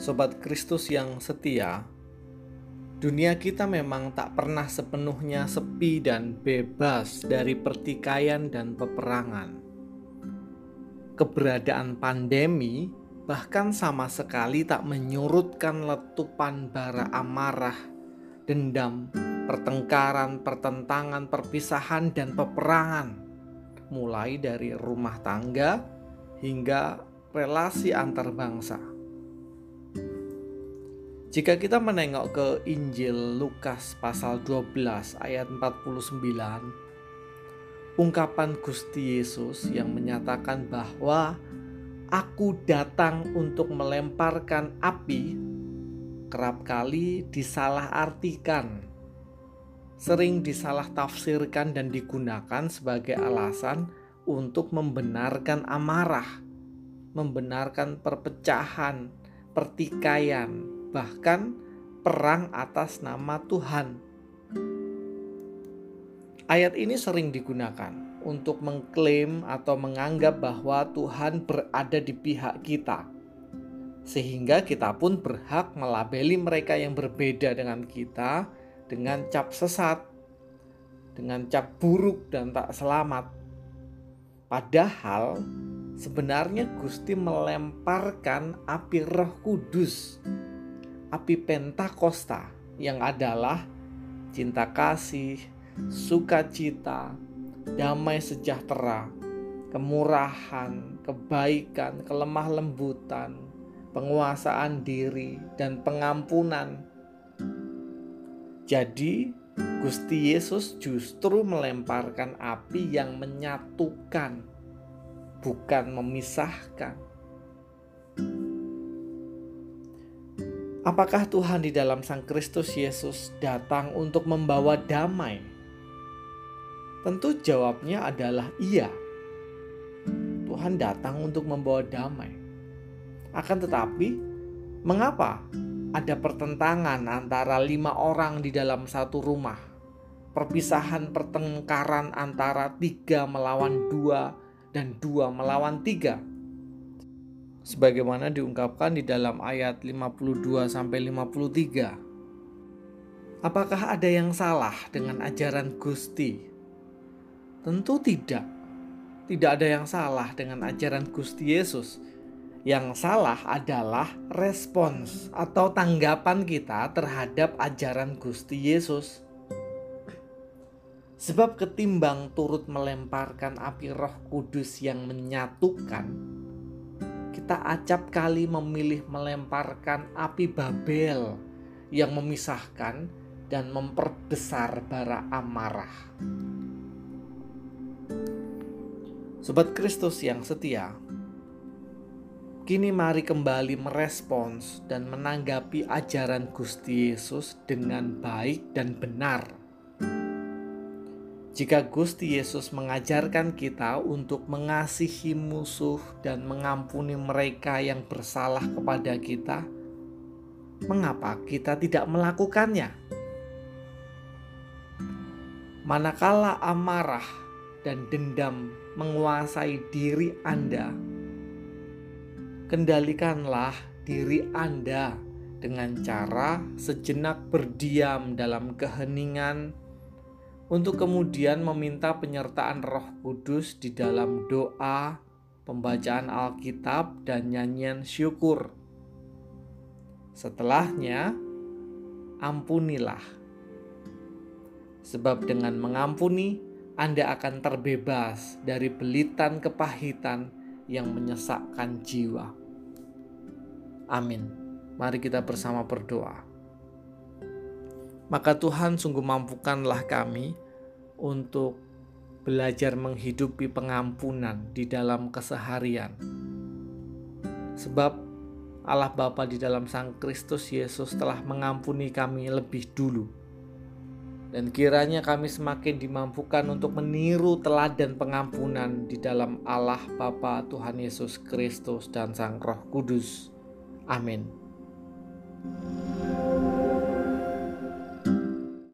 Sobat Kristus yang setia, dunia kita memang tak pernah sepenuhnya sepi dan bebas dari pertikaian dan peperangan. Keberadaan pandemi bahkan sama sekali tak menyurutkan letupan bara amarah, dendam, pertengkaran, pertentangan, perpisahan, dan peperangan, mulai dari rumah tangga hingga relasi antar bangsa. Jika kita menengok ke Injil Lukas pasal 12 ayat 49, ungkapan Gusti Yesus yang menyatakan bahwa aku datang untuk melemparkan api kerap kali disalahartikan, sering disalah tafsirkan dan digunakan sebagai alasan untuk membenarkan amarah, membenarkan perpecahan, pertikaian, bahkan perang atas nama Tuhan. Ayat ini sering digunakan untuk mengklaim atau menganggap bahwa Tuhan berada di pihak kita, sehingga kita pun berhak melabeli mereka yang berbeda dengan kita dengan cap sesat, dengan cap buruk, dan tak selamat. Padahal sebenarnya Gusti melemparkan api Roh Kudus api Pentakosta yang adalah cinta kasih, sukacita, damai sejahtera, kemurahan, kebaikan, kelemah lembutan, penguasaan diri, dan pengampunan. Jadi, Gusti Yesus justru melemparkan api yang menyatukan, bukan memisahkan. Apakah Tuhan di dalam Sang Kristus Yesus datang untuk membawa damai? Tentu jawabnya adalah iya. Tuhan datang untuk membawa damai. Akan tetapi, mengapa ada pertentangan antara lima orang di dalam satu rumah? Perpisahan pertengkaran antara tiga melawan dua dan dua melawan tiga sebagaimana diungkapkan di dalam ayat 52 sampai 53. Apakah ada yang salah dengan ajaran Gusti? Tentu tidak. Tidak ada yang salah dengan ajaran Gusti Yesus. Yang salah adalah respons atau tanggapan kita terhadap ajaran Gusti Yesus. Sebab ketimbang turut melemparkan api Roh Kudus yang menyatukan, kita acap kali memilih melemparkan api Babel yang memisahkan dan memperbesar bara amarah. Sobat Kristus yang setia, kini mari kembali merespons dan menanggapi ajaran Gusti Yesus dengan baik dan benar jika Gusti Yesus mengajarkan kita untuk mengasihi musuh dan mengampuni mereka yang bersalah kepada kita, mengapa kita tidak melakukannya? Manakala amarah dan dendam menguasai diri Anda, kendalikanlah diri Anda dengan cara sejenak berdiam dalam keheningan untuk kemudian meminta penyertaan Roh Kudus di dalam doa, pembacaan Alkitab, dan nyanyian syukur. Setelahnya, ampunilah, sebab dengan mengampuni Anda akan terbebas dari belitan kepahitan yang menyesakkan jiwa. Amin. Mari kita bersama berdoa maka Tuhan sungguh mampukanlah kami untuk belajar menghidupi pengampunan di dalam keseharian. Sebab Allah Bapa di dalam Sang Kristus Yesus telah mengampuni kami lebih dulu. Dan kiranya kami semakin dimampukan untuk meniru teladan pengampunan di dalam Allah Bapa Tuhan Yesus Kristus dan Sang Roh Kudus. Amin.